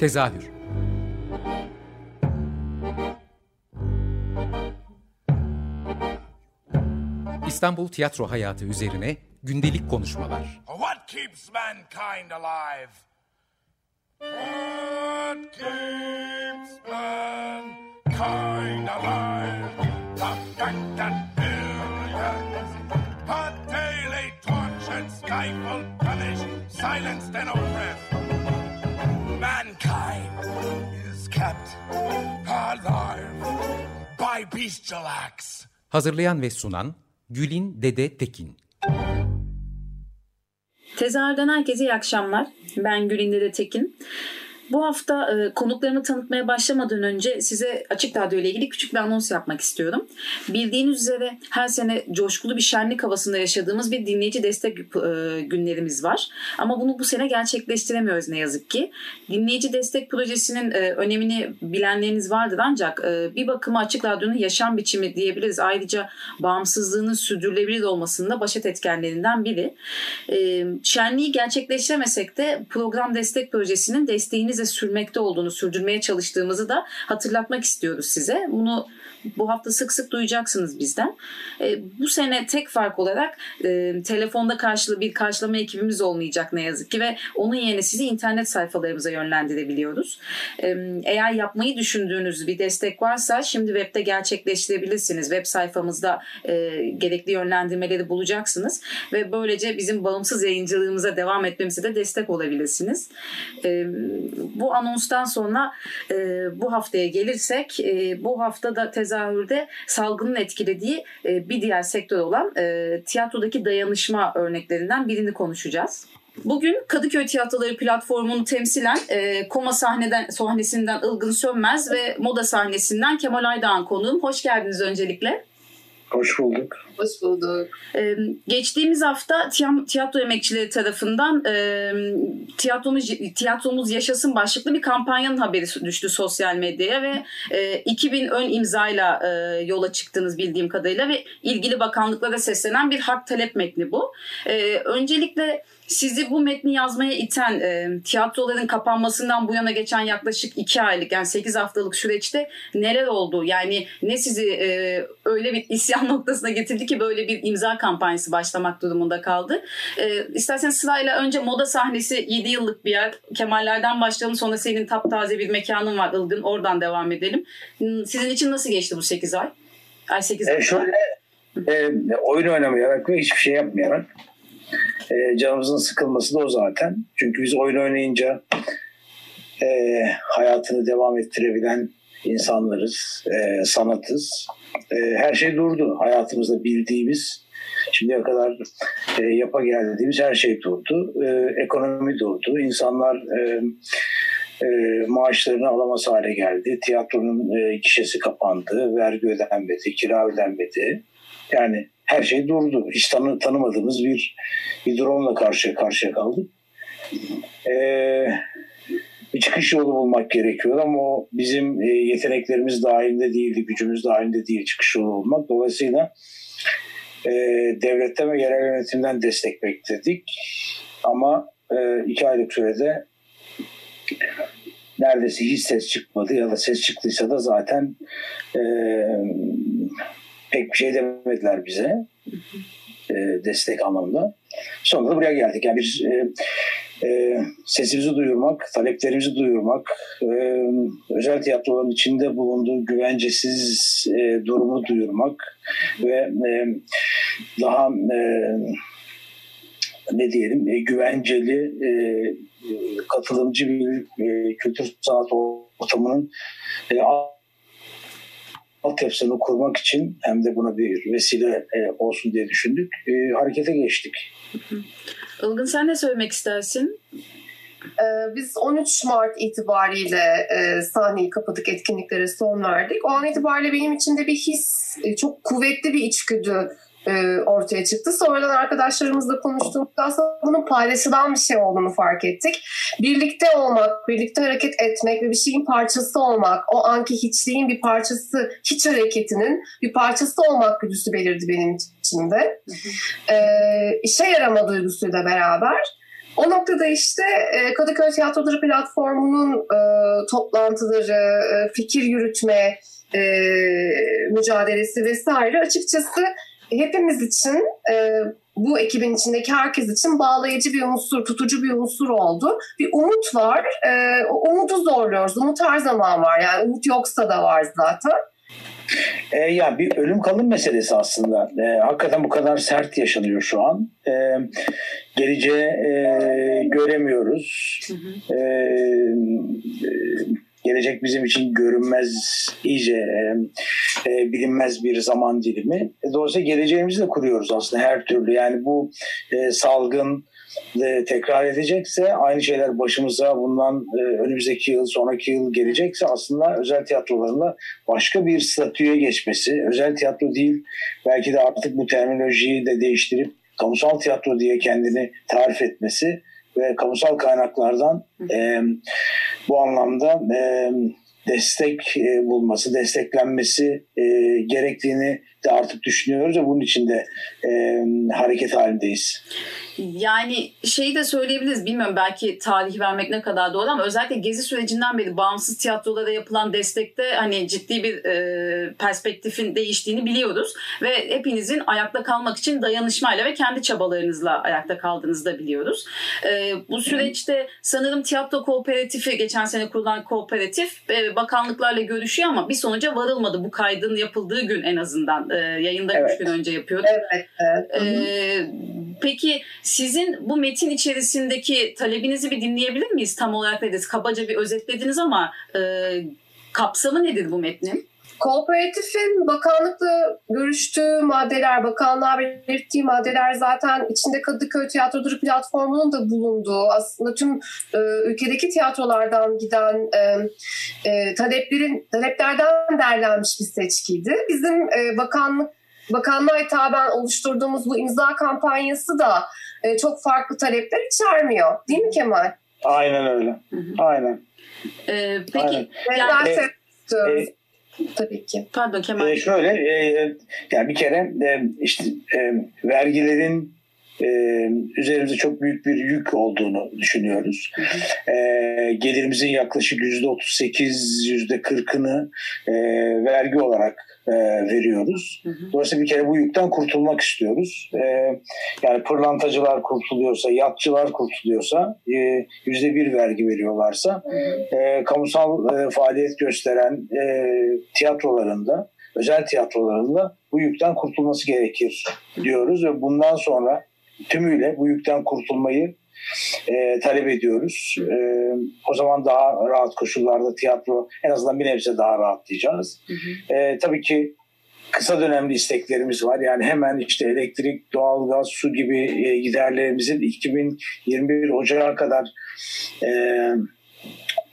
Tezahür İstanbul tiyatro hayatı üzerine gündelik konuşmalar. What keeps mankind alive? What keeps mankind alive? The fact billions are daily tortured, stifled, punished, silenced and oppressed. Mankind is kept alive by bestial acts. Hazırlayan ve sunan Gülin Dede Tekin. Tezahürden herkese iyi akşamlar. Ben Gülin Dede Tekin. Bu hafta e, konuklarımı tanıtmaya başlamadan önce size Açık Radyo ile ilgili küçük bir anons yapmak istiyorum. Bildiğiniz üzere her sene coşkulu bir şenlik havasında yaşadığımız bir dinleyici destek e, günlerimiz var. Ama bunu bu sene gerçekleştiremiyoruz ne yazık ki. Dinleyici destek projesinin e, önemini bilenleriniz vardır ancak e, bir bakıma Açık Radyo'nun yaşam biçimi diyebiliriz. Ayrıca bağımsızlığının sürdürülebilir olmasında başat etkenlerinden biri. E, şenliği gerçekleştiremesek de program destek projesinin desteğiniz sürmekte olduğunu, sürdürmeye çalıştığımızı da hatırlatmak istiyoruz size. Bunu bu hafta sık sık duyacaksınız bizden. E, bu sene tek fark olarak e, telefonda karşılı bir karşılama ekibimiz olmayacak ne yazık ki ve onun yerine sizi internet sayfalarımıza yönlendirebiliyoruz. E, eğer yapmayı düşündüğünüz bir destek varsa şimdi webde gerçekleştirebilirsiniz. Web sayfamızda e, gerekli yönlendirmeleri bulacaksınız ve böylece bizim bağımsız yayıncılığımıza devam etmemize de destek olabilirsiniz. E, bu anonstan sonra e, bu haftaya gelirsek e, bu hafta da tez tezahürde salgının etkilediği e, bir diğer sektör olan e, tiyatrodaki dayanışma örneklerinden birini konuşacağız. Bugün Kadıköy Tiyatroları platformunu temsilen e, Koma sahneden sahnesinden Ilgın Sönmez ve Moda sahnesinden Kemal Aydoğan konuğum. Hoş geldiniz öncelikle. Hoş bulduk. Hoş bulduk. Ee, geçtiğimiz hafta tiyatro emekçileri tarafından e, tiyatromuz, tiyatromuz yaşasın başlıklı bir kampanyanın haberi düştü sosyal medyaya ve e, 2000 ön imzayla e, yola çıktınız bildiğim kadarıyla ve ilgili bakanlıklara seslenen bir hak talep metni bu. E, öncelikle sizi bu metni yazmaya iten e, tiyatroların kapanmasından bu yana geçen yaklaşık iki aylık yani sekiz haftalık süreçte neler oldu? Yani ne sizi e, öyle bir isyan noktasına getirdi ki böyle bir imza kampanyası başlamak durumunda kaldı. E, isterseniz sırayla önce moda sahnesi 7 yıllık bir yer. Kemallerden başlayalım sonra senin taptaze bir mekanın var Ilgın oradan devam edelim. Sizin için nasıl geçti bu 8 ay? Ay 8 ay. E şöyle e, oyun oynamayarak ve hiçbir şey yapmayarak e, canımızın sıkılması da o zaten. Çünkü biz oyun oynayınca e, hayatını devam ettirebilen insanlarız, e, sanatız. E, her şey durdu. Hayatımızda bildiğimiz, şimdiye kadar e, yapa geldiğimiz her şey durdu. E, ekonomi durdu. İnsanlar e, e, maaşlarını alamaz hale geldi. Tiyatronun e, gişesi kapandı, vergi ödenmedi, kira ödenmedi. Yani her şey durdu. Hiç tanı, tanımadığımız bir bir durumla karşı karşıya kaldık. Ee, çıkış yolu bulmak gerekiyor ama o bizim e, yeteneklerimiz dahilinde değildi, gücümüz dahilinde değil çıkış yolu bulmak. Dolayısıyla e, devletten ve yerel yönetimden destek bekledik. Ama e, iki aylık sürede neredeyse hiç ses çıkmadı ya da ses çıktıysa da zaten e, pek bir şey demediler bize e, destek anlamında. Sonra da buraya geldik. Yani bir e, e, sesimizi duyurmak, taleplerimizi duyurmak, e, özel tiyatroların içinde bulunduğu güvencesiz e, durumu duyurmak ve e, daha e, ne diyelim e, güvenceli, e, katılımcı bir e, kültür sanat ortamının e, altyapısını kurmak için hem de buna bir vesile e, olsun diye düşündük. E, harekete geçtik. Ilgın sen ne söylemek istersin? Ee, biz 13 Mart itibariyle e, sahneyi kapadık, etkinliklere son verdik. O an itibariyle benim içinde bir his, e, çok kuvvetli bir içgüdü e, ortaya çıktı. Sonradan arkadaşlarımızla konuştuğumuzda aslında bunun paylaşılan bir şey olduğunu fark ettik. Birlikte olmak, birlikte hareket etmek ve bir şeyin parçası olmak, o anki hiçliğin bir parçası, hiç hareketinin bir parçası olmak güdüsü belirdi benim içimde. Hı. E, işe yarama duygusuyla beraber O noktada işte e, Kadıköy Tiyatroları platformunun e, toplantıları, e, fikir yürütme e, mücadelesi vesaire açıkçası hepimiz için e, bu ekibin içindeki herkes için bağlayıcı bir unsur, tutucu bir unsur oldu. Bir umut var. E, umudu zorluyoruz. Umut her zaman var. Yani umut yoksa da var zaten. E, ya bir ölüm kalım meselesi aslında. E, hakikaten bu kadar sert yaşanıyor şu an. E, geleceği e, göremiyoruz. E, e, gelecek bizim için görünmez, iyice e, e, bilinmez bir zaman dilimi. E, dolayısıyla geleceğimizi de kuruyoruz aslında her türlü. Yani bu e, salgın de tekrar edecekse aynı şeyler başımıza bundan e, önümüzdeki yıl sonraki yıl gelecekse aslında özel tiyatrolarında başka bir statüye geçmesi özel tiyatro değil belki de artık bu terminolojiyi de değiştirip kamusal tiyatro diye kendini tarif etmesi ve kamusal kaynaklardan e, bu anlamda e, destek e, bulması, desteklenmesi e, gerektiğini de artık düşünüyoruz ve bunun için de e, hareket halindeyiz. Yani şeyi de söyleyebiliriz. Bilmiyorum belki tarih vermek ne kadar doğru ama özellikle gezi sürecinden beri bağımsız tiyatrolara yapılan destekte hani ciddi bir e, perspektifin değiştiğini biliyoruz. Ve hepinizin ayakta kalmak için dayanışmayla ve kendi çabalarınızla ayakta kaldığınızı da biliyoruz. E, bu süreçte sanırım tiyatro kooperatifi geçen sene kurulan kooperatif e, bakanlıklarla görüşüyor ama bir sonuca varılmadı. Bu kaydın yapıldığı gün en azından. E, yayında evet. üç gün önce yapıyoruz. Evet. evet. E, peki sizin bu metin içerisindeki talebinizi bir dinleyebilir miyiz? Tam olarak nedir? Kabaca bir özetlediniz ama e, kapsamı nedir bu metnin? Kooperatifin bakanlıkla görüştüğü maddeler, bakanlığa belirttiği maddeler zaten içinde Kadıköy Tiyatroları platformunun da bulunduğu aslında tüm e, ülkedeki tiyatrolardan giden e, e, taleplerin taleplerden derlenmiş bir seçkiydi. Bizim e, bakanlık bakanlığa hitaben oluşturduğumuz bu imza kampanyası da e, çok farklı talepler içermiyor. Değil mi Kemal? Aynen öyle. Aynen. Ee, peki Aynen. Yani, e, e, tabii ki. Pardon Kemal. E, şöyle e, yani bir kere e, işte e, vergilerin e, üzerimize çok büyük bir yük olduğunu düşünüyoruz. E, gelirimizin yaklaşık yüzde 38, yüzde 40'ını e, vergi olarak e, veriyoruz. Dolayısıyla bir kere bu yükten kurtulmak istiyoruz. E, yani pırlantacılar kurtuluyorsa, yatçılar kurtuluyorsa, e, yüzde bir vergi veriyorlarsa, e, kamusal e, faaliyet gösteren e, tiyatrolarında, özel tiyatrolarında bu yükten kurtulması gerekir diyoruz ve bundan sonra tümüyle bu yükten kurtulmayı e, talep ediyoruz. E, o zaman daha rahat koşullarda tiyatro en azından bir nebze daha rahatlayacağız. Hı hı. E, tabii ki kısa dönemli isteklerimiz var. Yani hemen işte elektrik, doğalgaz, su gibi e, giderlerimizin 2021 Ocağı kadar e,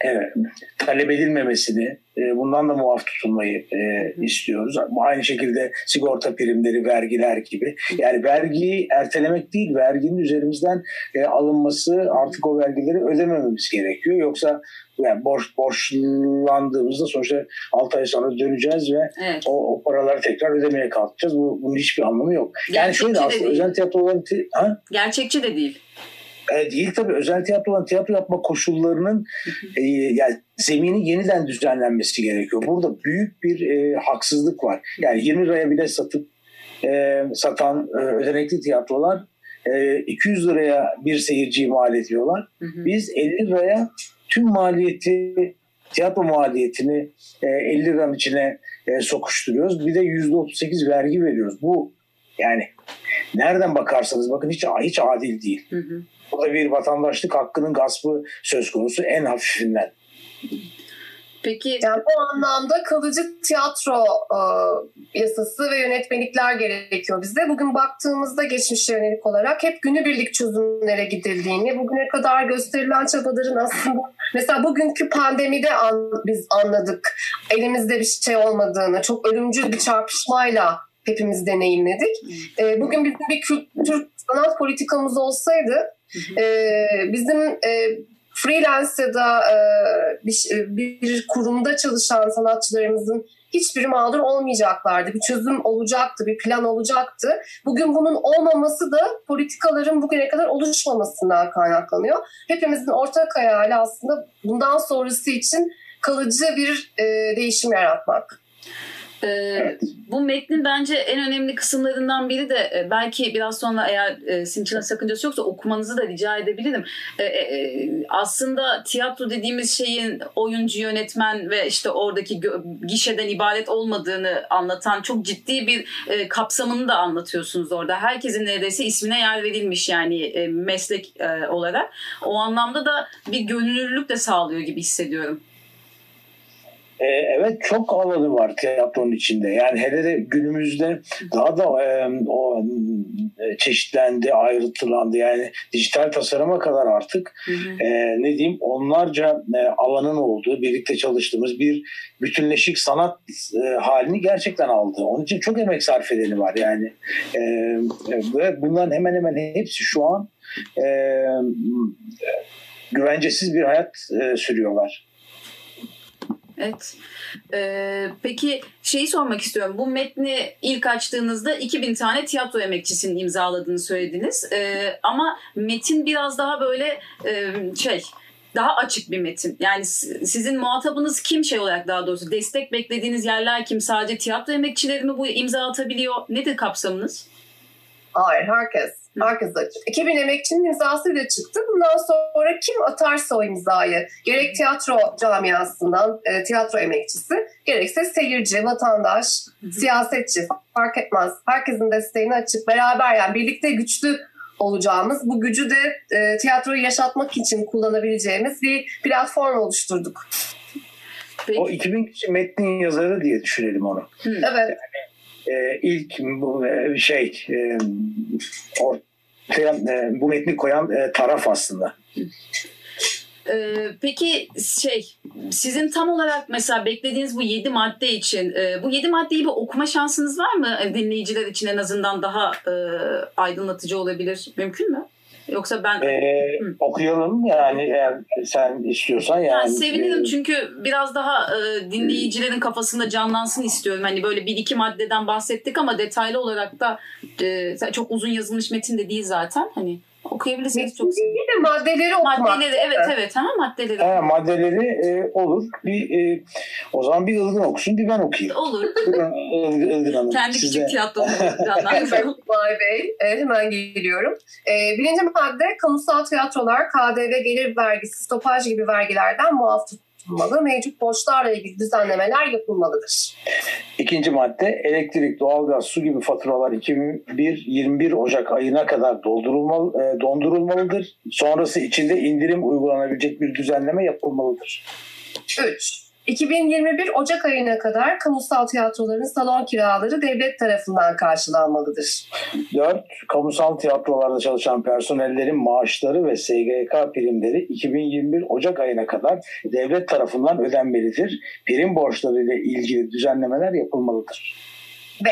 evet, talep edilmemesini, e, bundan da muaf tutulmayı e, istiyoruz. Aynı şekilde sigorta primleri, vergiler gibi. Yani vergiyi ertelemek değil, verginin üzerimizden e, alınması artık o vergileri ödemememiz gerekiyor. Yoksa yani borç borçlandığımızda sonuçta 6 ay sonra döneceğiz ve evet. o, o paraları tekrar ödemeye kalkacağız. Bu, bunun hiçbir anlamı yok. Yani şöyle aslında özel tiyatroların... Ha? Gerçekçi de değil. E, değil tabii özel tiyatro olan tiyatro yapma koşullarının e, yani zemini yeniden düzenlenmesi gerekiyor. Burada büyük bir e, haksızlık var. Yani 20 liraya bile satıp e, satan e, ödenekli tiyatrolar e, 200 liraya bir seyirciyi mal ediyorlar. Hı hı. Biz 50 liraya tüm maliyeti tiyatro maliyetini e, 50 liranın içine e, sokuşturuyoruz. Bir de %38 vergi veriyoruz. Bu yani nereden bakarsanız bakın hiç hiç adil değil. Hı hı. Burada bir vatandaşlık hakkının gaspı söz konusu en hafifinden. Peki yani bu anlamda kalıcı tiyatro e, yasası ve yönetmelikler gerekiyor bize. Bugün baktığımızda geçmişe yönelik olarak hep günübirlik çözümlere gidildiğini, bugüne kadar gösterilen çabaların aslında mesela bugünkü pandemide an, biz anladık elimizde bir şey olmadığını, çok ölümcül bir çarpışmayla hepimiz deneyimledik. E, bugün bizim bir kültür sanat politikamız olsaydı e, bizim e, freelance ya da e, bir, bir kurumda çalışan sanatçılarımızın hiçbiri mağdur olmayacaklardı. Bir çözüm olacaktı, bir plan olacaktı. Bugün bunun olmaması da politikaların bugüne kadar oluşmamasından kaynaklanıyor. Hepimizin ortak hayali aslında bundan sonrası için kalıcı bir e, değişim yaratmak. Ee, evet. Bu metnin bence en önemli kısımlarından biri de e, belki biraz sonra eğer e, sizin için sakıncası yoksa okumanızı da rica edebilirim. E, e, aslında tiyatro dediğimiz şeyin oyuncu, yönetmen ve işte oradaki gişeden ibaret olmadığını anlatan çok ciddi bir e, kapsamını da anlatıyorsunuz orada. Herkesin neredeyse ismine yer verilmiş yani e, meslek e, olarak. O anlamda da bir gönüllülük de sağlıyor gibi hissediyorum. E, evet çok alanı var tiyatronun içinde. Yani hele de günümüzde daha da e, o e, çeşitlendi, ayrıntılandı. Yani dijital tasarıma kadar artık hı hı. E, ne diyeyim onlarca e, alanın olduğu, birlikte çalıştığımız bir bütünleşik sanat e, halini gerçekten aldı. Onun için çok emek sarf edeni var yani. E, ve bunların hemen hemen hepsi şu an e, güvencesiz bir hayat e, sürüyorlar. Evet. Ee, peki şeyi sormak istiyorum. Bu metni ilk açtığınızda 2000 tane tiyatro emekçisinin imzaladığını söylediniz. Ee, ama metin biraz daha böyle e, şey daha açık bir metin. Yani sizin muhatabınız kim şey olarak daha doğrusu destek beklediğiniz yerler kim? Sadece tiyatro emekçileri mi bu imza atabiliyor? Nedir kapsamınız? Hayır herkes. Herkes açık. 2000 emekçinin imzasıyla çıktı. Bundan sonra kim atarsa o imzayı gerek tiyatro camiasından e, tiyatro emekçisi gerekse seyirci, vatandaş, siyasetçi fark etmez. Herkesin desteğini açık. Beraber yani birlikte güçlü olacağımız, bu gücü de e, tiyatroyu yaşatmak için kullanabileceğimiz bir platform oluşturduk. Peki. O 2000 kişi metnin yazarı diye düşünelim onu. Hı. Evet. Yani, e, ilk bu e, şey e, or, e, bu metni koyan e, taraf aslında. Ee, peki şey sizin tam olarak mesela beklediğiniz bu yedi madde için e, bu yedi maddeyi bir okuma şansınız var mı? Dinleyiciler için en azından daha e, aydınlatıcı olabilir. Mümkün mü? Yoksa ben ee, okuyalım yani eğer sen istiyorsan yani. yani sevinirim çünkü biraz daha e, dinleyicilerin kafasında canlansın istiyorum. Hani böyle bir iki maddeden bahsettik ama detaylı olarak da e, çok uzun yazılmış metin de değil zaten. Hani okuyabilirsiniz çok sevinirim. Bir de maddeleri okumak. Maddeleri evet evet ha maddeleri. Ha, maddeleri e, olur. Bir e, o zaman bir Ilgın okusun bir ben okuyayım. Olur. Ilgın Hanım. Kendi size. küçük tiyatromu Vay Bey. E, hemen geliyorum. E, birinci madde kamusal tiyatrolar KDV gelir vergisi, stopaj gibi vergilerden muaf tutulmalı. Mevcut borçlarla ilgili düzenlemeler yapılmalıdır. İkinci madde elektrik, doğalgaz, su gibi faturalar 2021 Ocak ayına kadar doldurulmalı, e, dondurulmalıdır. Sonrası içinde indirim uygulanabilecek bir düzenleme yapılmalıdır. 3. 2021 Ocak ayına kadar kamusal tiyatroların salon kiraları devlet tarafından karşılanmalıdır. 4. Kamusal tiyatrolarda çalışan personellerin maaşları ve SGK primleri 2021 Ocak ayına kadar devlet tarafından ödenmelidir. Prim borçları ile ilgili düzenlemeler yapılmalıdır. 5.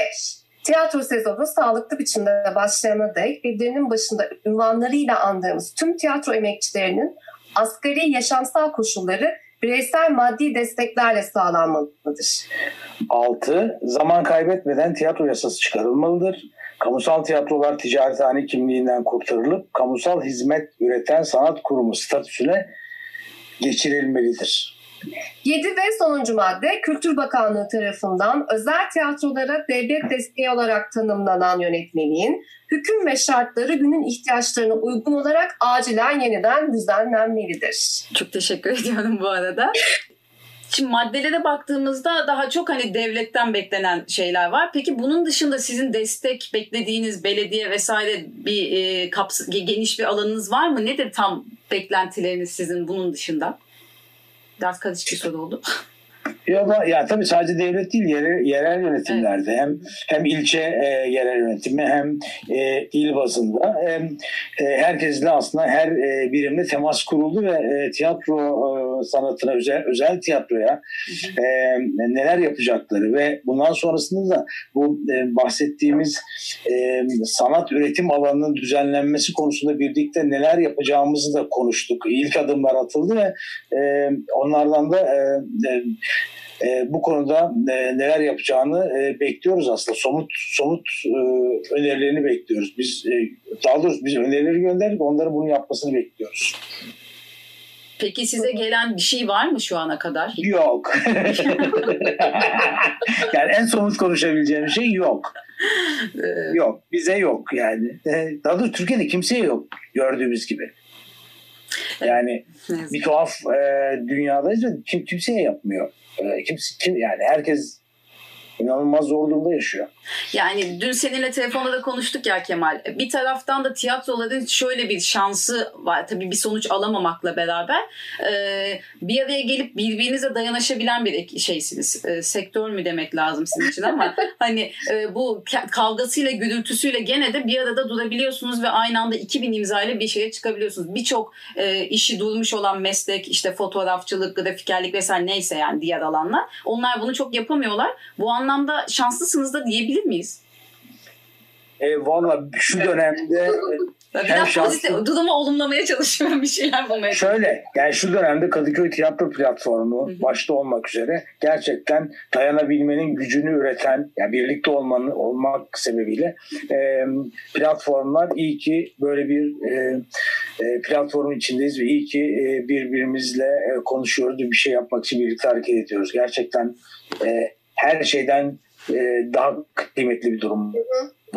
Tiyatro sezonu sağlıklı biçimde başlayana dek birbirinin başında ünvanlarıyla andığımız tüm tiyatro emekçilerinin asgari yaşamsal koşulları bireysel maddi desteklerle sağlanmalıdır. 6. Zaman kaybetmeden tiyatro yasası çıkarılmalıdır. Kamusal tiyatrolar ticarethane kimliğinden kurtarılıp kamusal hizmet üreten sanat kurumu statüsüne geçirilmelidir. 7 ve sonuncu madde Kültür Bakanlığı tarafından özel tiyatrolara devlet desteği olarak tanımlanan yönetmeliğin hüküm ve şartları günün ihtiyaçlarına uygun olarak acilen yeniden düzenlenmelidir. Çok teşekkür ediyorum bu arada. Şimdi maddelere baktığımızda daha çok hani devletten beklenen şeyler var. Peki bunun dışında sizin destek beklediğiniz belediye vesaire bir e, kaps- geniş bir alanınız var mı? Nedir tam beklentileriniz sizin bunun dışında? Biraz karışık bir soru oldu. Ya da ya tabii sadece devlet değil yerel, yerel yönetimlerde evet. hem hem ilçe e, yerel yönetimi hem e, il bazında hem e, herkesle aslında her e, birimde temas kuruldu ve e, tiyatro e, sanatına özel özel tiyatroya e, neler yapacakları ve bundan sonrasında da bu e, bahsettiğimiz e, sanat üretim alanının düzenlenmesi konusunda birlikte neler yapacağımızı da konuştuk. İlk adımlar atıldı ve e, onlardan da e, e, e, bu konuda e, neler yapacağını e, bekliyoruz aslında. Somut somut e, önerilerini bekliyoruz. Biz e, daha doğrusu biz önerileri gönderdik, onların bunu yapmasını bekliyoruz. Peki size gelen bir şey var mı şu ana kadar? Yok. yani en somut konuşabileceğim şey yok. yok. Bize yok yani. Daha doğrusu Türkiye'de kimseye yok gördüğümüz gibi. Yani bir tuhaf e, dünyadayız ve kim, kimseye yapmıyor. E, kimse, kim, yani herkes inanılmaz zor durumda yaşıyor. Yani dün seninle telefonda da konuştuk ya Kemal. Bir taraftan da tiyatroların şöyle bir şansı var. Tabii bir sonuç alamamakla beraber. Ee, bir araya gelip birbirinize dayanışabilen bir şeysiniz. Ee, sektör mü demek lazım sizin için ama hani e, bu kavgasıyla gürültüsüyle gene de bir arada durabiliyorsunuz ve aynı anda 2000 imza ile bir şeye çıkabiliyorsunuz. Birçok e, işi durmuş olan meslek işte fotoğrafçılık, grafikerlik vesaire neyse yani diğer alanlar. Onlar bunu çok yapamıyorlar. Bu anlamda şanslısınız da diyebilir miyiz? E, Valla şu dönemde Biraz şanslı... pozitif, durumu olumlamaya çalışıyorum bir şeyler bulmaya Şöyle yani şu dönemde Kadıköy Tiyatro Platformu Hı-hı. başta olmak üzere gerçekten dayanabilmenin gücünü üreten yani birlikte olmanın olmak sebebiyle e, platformlar iyi ki böyle bir e, e, platformun içindeyiz ve iyi ki e, birbirimizle e, konuşuyoruz bir şey yapmak için birlikte hareket ediyoruz. Gerçekten e, her şeyden e, daha kıymetli bir durum bu.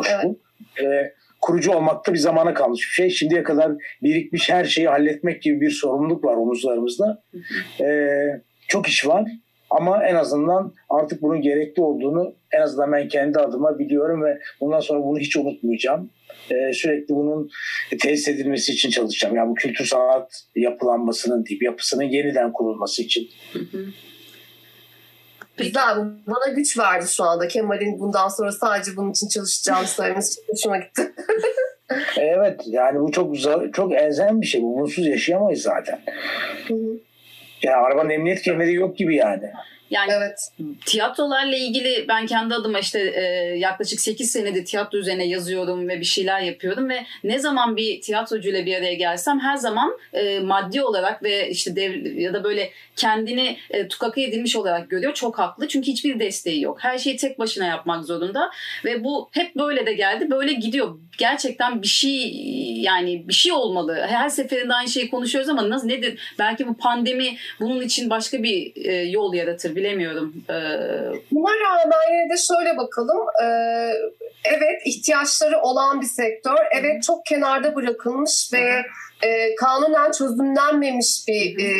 Evet. E, kurucu olmakta bir zamana kalmış bir şey. Şimdiye kadar birikmiş her şeyi halletmek gibi bir sorumluluk var omuzlarımızda. E, çok iş var ama en azından artık bunun gerekli olduğunu en azından ben kendi adıma biliyorum ve bundan sonra bunu hiç unutmayacağım. Ee, sürekli bunun tesis edilmesi için çalışacağım. Yani bu kültür sanat yapılanmasının, deyip yapısının yeniden kurulması için. Hı hı. Güzel. Bana güç verdi şu anda. Kemal'in bundan sonra sadece bunun için çalışacağını söylemesi çok hoşuma gitti. evet. Yani bu çok çok elzem bir şey. Bunsuz yaşayamayız zaten. Hı hı. Yani arabanın emniyet kemeri yok gibi yani. Yani evet. tiyatrolarla ilgili ben kendi adıma işte e, yaklaşık 8 senedir tiyatro üzerine yazıyorum ve bir şeyler yapıyorum ve ne zaman bir tiyatrocuyla bir araya gelsem her zaman e, maddi olarak ve işte dev, ya da böyle kendini e, tukaka edilmiş olarak görüyor. Çok haklı çünkü hiçbir desteği yok. Her şeyi tek başına yapmak zorunda ve bu hep böyle de geldi. Böyle gidiyor. Gerçekten bir şey yani bir şey olmalı. Her seferinde aynı şeyi konuşuyoruz ama nasıl nedir? Belki bu pandemi bunun için başka bir e, yol yaratır bilemiyorum. Ee... Buna rağmen yine de şöyle bakalım. Ee, evet ihtiyaçları olan bir sektör. Evet çok kenarda bırakılmış ve e, kanunen çözümlenmemiş bir e,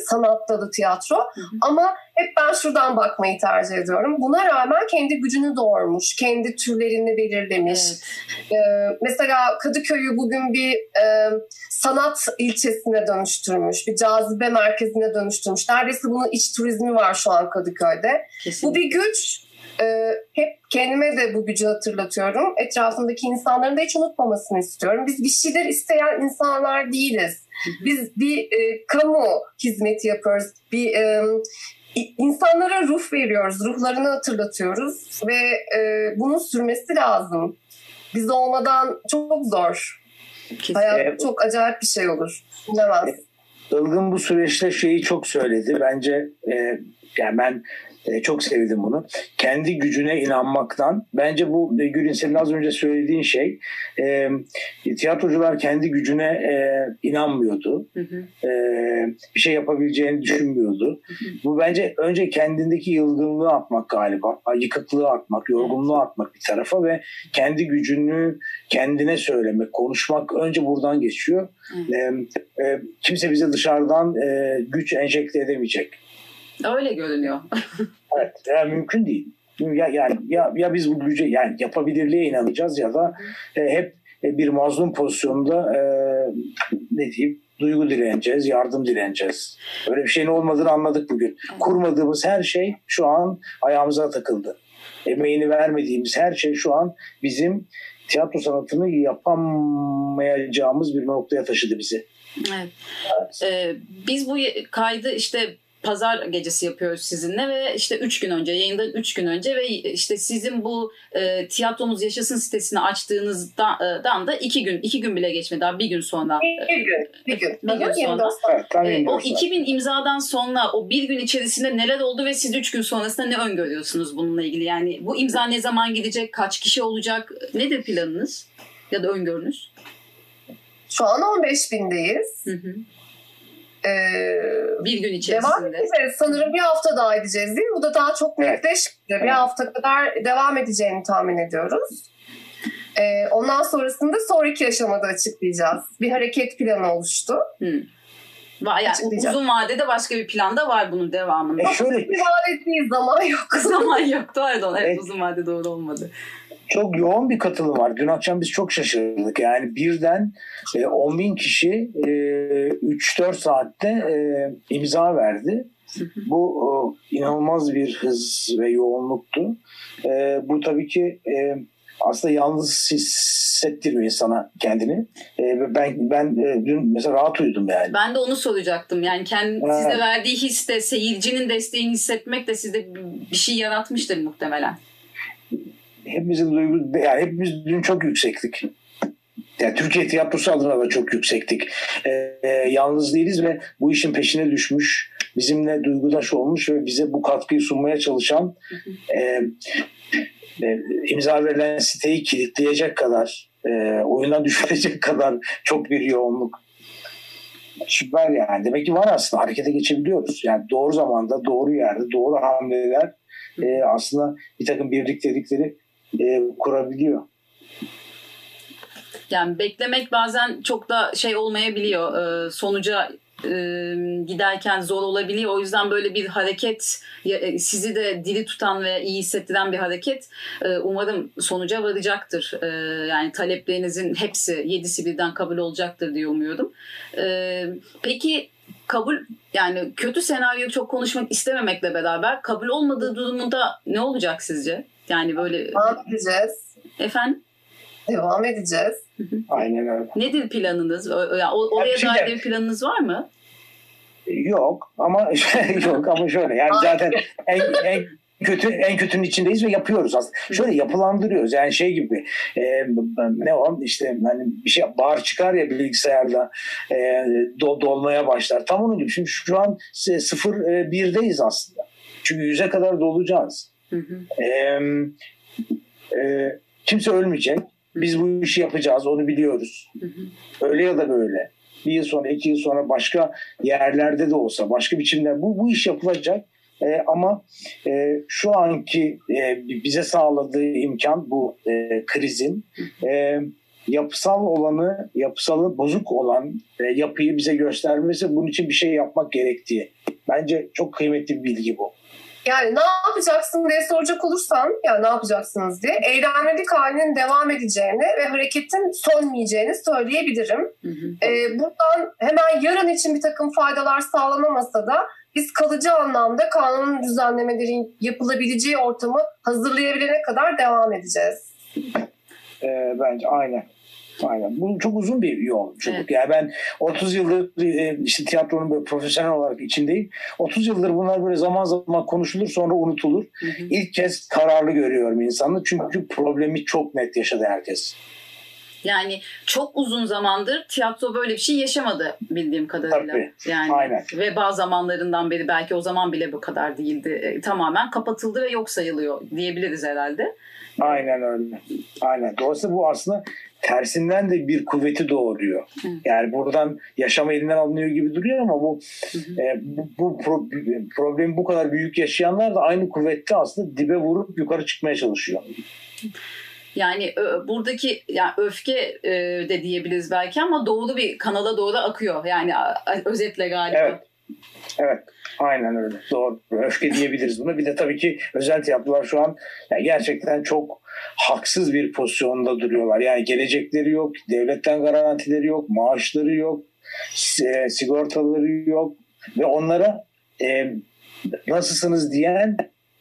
sanat dalı tiyatro. Hı hı. Ama hep ben şuradan bakmayı tercih ediyorum. Buna rağmen kendi gücünü doğurmuş, kendi türlerini belirlemiş. Evet. E, mesela Kadıköy'ü bugün bir e, sanat ilçesine dönüştürmüş, bir cazibe merkezine dönüştürmüş. Neredeyse bunun iç turizmi var şu an Kadıköy'de. Kesinlikle. Bu bir güç e, hep kendime de bu gücü hatırlatıyorum. Etrafındaki insanların da hiç unutmamasını istiyorum. Biz bir şeyler isteyen insanlar değiliz. Biz bir e, kamu hizmeti yapıyoruz. Bir e, insanlara ruh veriyoruz, ruhlarını hatırlatıyoruz ve e, bunun sürmesi lazım. Biz olmadan çok zor. Kesinlikle. Hayat çok acayip bir şey olur. Bilemez. Ilgın bu süreçte şeyi çok söyledi. Bence e, yani ben e, çok sevdim bunu. Kendi gücüne inanmaktan. Bence bu e, Gül'ün senin az önce söylediğin şey e, tiyatrocular kendi gücüne e, inanmıyordu. Hı hı. E, bir şey yapabileceğini düşünmüyordu. Hı hı. Bu bence önce kendindeki yılgınlığı atmak galiba. Yıkıklığı atmak, yorgunluğu atmak bir tarafa ve kendi gücünü kendine söylemek, konuşmak önce buradan geçiyor. Hı. E, e, kimse bize dışarıdan e, güç enjekte edemeyecek. Öyle görünüyor. evet, yani mümkün değil. Ya, yani ya, ya biz bu güce yani yapabilirliğe inanacağız ya da e, hep e, bir mazlum pozisyonda e, ne diyeyim duygu dileneceğiz, yardım dileneceğiz. Öyle bir şeyin olmadığını anladık bugün. Kurmadığımız her şey şu an ayağımıza takıldı. Emeğini vermediğimiz her şey şu an bizim tiyatro sanatını yapamayacağımız bir noktaya taşıdı bizi. Evet. evet. Ee, biz bu kaydı işte pazar gecesi yapıyoruz sizinle ve işte 3 gün önce yayından 3 gün önce ve işte sizin bu e, tiyatromuz yaşasın sitesini açtığınızdan da 2 gün 2 gün bile geçmedi daha bir gün sonra. Bir gün. Bir gün. Bir gün sonra. Evet, E, o 24 saat. 2000 imzadan sonra o bir gün içerisinde neler oldu ve siz 3 gün sonrasında ne öngörüyorsunuz bununla ilgili? Yani bu imza ne zaman gidecek? Kaç kişi olacak? Nedir planınız? Ya da öngörünüz? Şu an 15 bindeyiz. Hı hı. Ee, Bir gün devam içerisinde. edeceğiz. Sanırım bir hafta daha edeceğiz değil mi? Bu da daha çok Evet. netleşmedi. Bir Evet. hafta kadar devam edeceğini tahmin ediyoruz. Ee, ondan sonrasında sonraki aşamada açıklayacağız. Bir hareket planı oluştu. Hı. Va- yani uzun vadede başka bir plan da var bunun devamında. E şöyle Bir ettiği zaman yok. Zaman yok pardon. Evet, Evet. uzun vade doğru olmadı. Çok yoğun bir katılım var. Dün akşam biz çok şaşırdık. Yani birden e, 10 bin kişi e, 3-4 saatte e, imza verdi. Bu e, inanılmaz bir hız ve yoğunluktu. E, bu tabii ki e, aslında yalnız hissettirmiyor insana kendini. E, ve ben ben e, dün mesela rahat uyudum yani. Ben de onu soracaktım. Yani kendi Evet. size verdiği his de seyircinin desteğini hissetmek de sizde bir şey yaratmıştır muhtemelen. Hepimizin duygu yani hepimiz dün çok yüksektik. Yani Türkiye tiyatrosu adına da çok yüksektik. Ee, e, yalnız değiliz ve bu işin peşine düşmüş, bizimle duygudaş olmuş ve bize bu katkıyı sunmaya çalışan e, e, imza verilen siteyi kilitleyecek kadar, e, oyundan düşürecek kadar çok bir yoğunluk. Süper yani. Demek ki var aslında. Harekete geçebiliyoruz. Yani doğru zamanda, doğru yerde, doğru hamleler e, aslında bir takım birliktelikleri e, kurabiliyor. Yani beklemek bazen çok da şey olmayabiliyor. Ee, sonuca e, giderken zor olabiliyor. O yüzden böyle bir hareket e, sizi de dili tutan ve iyi hissettiren bir hareket e, umarım sonuca varacaktır. E, yani taleplerinizin hepsi yedisi birden kabul olacaktır diye umuyorum. E, peki kabul yani kötü senaryo çok konuşmak istememekle beraber kabul olmadığı durumunda ne olacak sizce? Yani böyle Devam edeceğiz. efendim Devam edeceğiz. Aynen öyle. Nedir planınız? O- yani oraya şey dair bir planınız var mı? Yok ama yok ama şöyle yani zaten en, en kötü en kötünün içindeyiz ve yapıyoruz aslında. Şöyle yapılandırıyoruz. Yani şey gibi e, ne o işte hani bir şey bar çıkar ya bilgisayarda e, do, dolmaya başlar. Tam onun gibi. Şimdi şu an 0 1'deyiz aslında. Çünkü yüze kadar dolacağız. Hı hı. E, e, kimse ölmeyecek. Biz bu işi yapacağız. Onu biliyoruz. Hı hı. Öyle ya da böyle. Bir yıl sonra, iki yıl sonra başka yerlerde de olsa, başka biçimde bu, bu iş yapılacak. E, ama e, şu anki e, bize sağladığı imkan bu e, krizin e, yapısal olanı, yapısalı bozuk olan e, yapıyı bize göstermesi bunun için bir şey yapmak gerektiği. Bence çok kıymetli bir bilgi bu. Yani ne yapacaksın diye soracak olursan, yani ne yapacaksınız diye eylemlilik halinin devam edeceğini ve hareketin sönmeyeceğini söyleyebilirim. Hı hı. Ee, buradan hemen yarın için bir takım faydalar sağlanamasa da biz kalıcı anlamda kanunun düzenlemelerin yapılabileceği ortamı hazırlayabilene kadar devam edeceğiz. E, bence aynen. Aynen. Bu çok uzun bir yolculuk. Evet. Yani ben 30 yıldır e, işte tiyatronun böyle profesyonel olarak içindeyim. 30 yıldır bunlar böyle zaman zaman konuşulur sonra unutulur. Hı hı. İlk kez kararlı görüyorum insanı. Çünkü problemi çok net yaşadı herkes. Yani çok uzun zamandır tiyatro böyle bir şey yaşamadı bildiğim kadarıyla. Tabii. Yani Aynen. veba zamanlarından beri belki o zaman bile bu kadar değildi. E, tamamen kapatıldı ve yok sayılıyor diyebiliriz herhalde. Aynen öyle. Aynen. Dolayısıyla bu aslında tersinden de bir kuvveti doğuruyor. Hı. Yani buradan yaşam elinden alınıyor gibi duruyor ama bu Hı e, bu, bu pro- problemi bu kadar büyük yaşayanlar da aynı kuvvette aslında dibe vurup yukarı çıkmaya çalışıyor. Yani ö, buradaki yani öfke e, de diyebiliriz belki ama doğru bir kanala doğru akıyor. Yani a- özetle galiba. Evet. Evet. Aynen öyle. Doğru. Öfke diyebiliriz buna. Bir de tabii ki özel tiyatrolar şu an yani gerçekten çok haksız bir pozisyonda duruyorlar. Yani gelecekleri yok, devletten garantileri yok, maaşları yok, e, sigortaları yok ve onlara e, nasılsınız diyen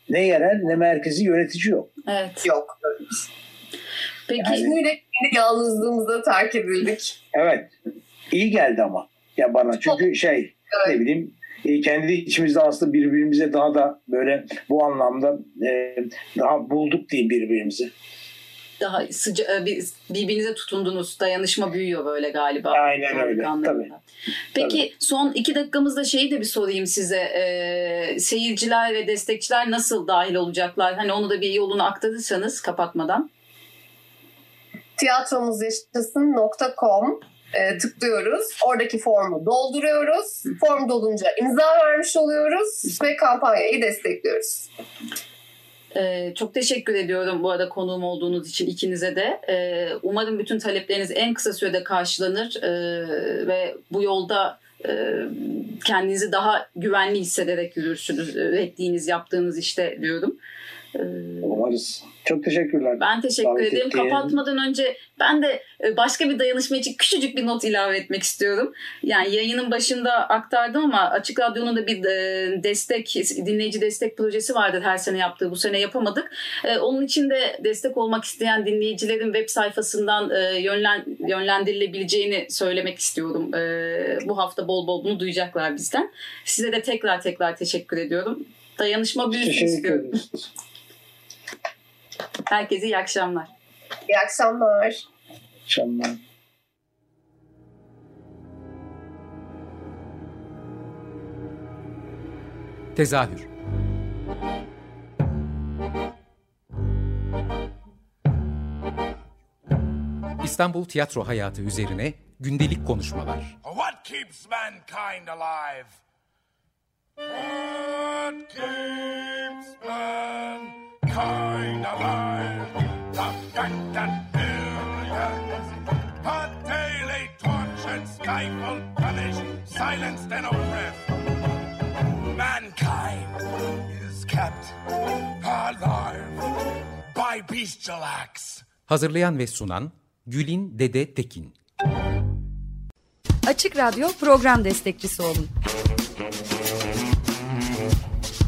ne yerel ne merkezi yönetici yok. Evet. Yok. Peki Yani- yalnızlığımıza terk edildik. Evet. iyi geldi ama ya bana çünkü şey ne bileyim e, kendi içimizde aslında birbirimize daha da böyle bu anlamda e, daha bulduk diyeyim birbirimizi daha sıca e, birbirinize tutundunuz. Dayanışma büyüyor böyle galiba. Aynen öyle. Tabii. Peki Tabii. son iki dakikamızda şeyi de bir sorayım size. Ee, seyirciler ve destekçiler nasıl dahil olacaklar? Hani onu da bir yolunu aktarırsanız kapatmadan. Tiyatromuz yaşasın.com e, tıklıyoruz. Oradaki formu dolduruyoruz. Form dolunca imza vermiş oluyoruz ve kampanyayı destekliyoruz. Ee, çok teşekkür ediyorum bu arada konuğum olduğunuz için ikinize de. Ee, umarım bütün talepleriniz en kısa sürede karşılanır ee, ve bu yolda e, kendinizi daha güvenli hissederek yürürsünüz. Ürettiğiniz, yaptığınız işte diyorum. Ee, Umarız. Çok teşekkürler. Ben teşekkür Davet ederim. Ettiğin. Kapatmadan önce ben de e, başka bir dayanışma için küçücük bir not ilave etmek istiyorum. Yani yayının başında aktardım ama Açık Radyo'nun da bir e, destek, dinleyici destek projesi vardır her sene yaptığı. Bu sene yapamadık. E, onun için de destek olmak isteyen dinleyicilerin web sayfasından yönlen, yönlendirilebileceğini söylemek istiyorum. Bu hafta bol bol bunu duyacaklar bizden. Size de tekrar tekrar teşekkür ediyorum. Dayanışma büyüsün istiyorum. Herkese iyi akşamlar. İyi akşamlar. İyi akşamlar. Tezahür İstanbul tiyatro hayatı üzerine gündelik konuşmalar. What keeps mankind alive? What keeps mankind kind of life. The fact that billions are daily tortured, stifled, punished, silenced, and oppressed. Mankind is kept alive by bestial acts. Hazırlayan ve sunan Gülin Dede Tekin. Açık Radyo program destekçisi olun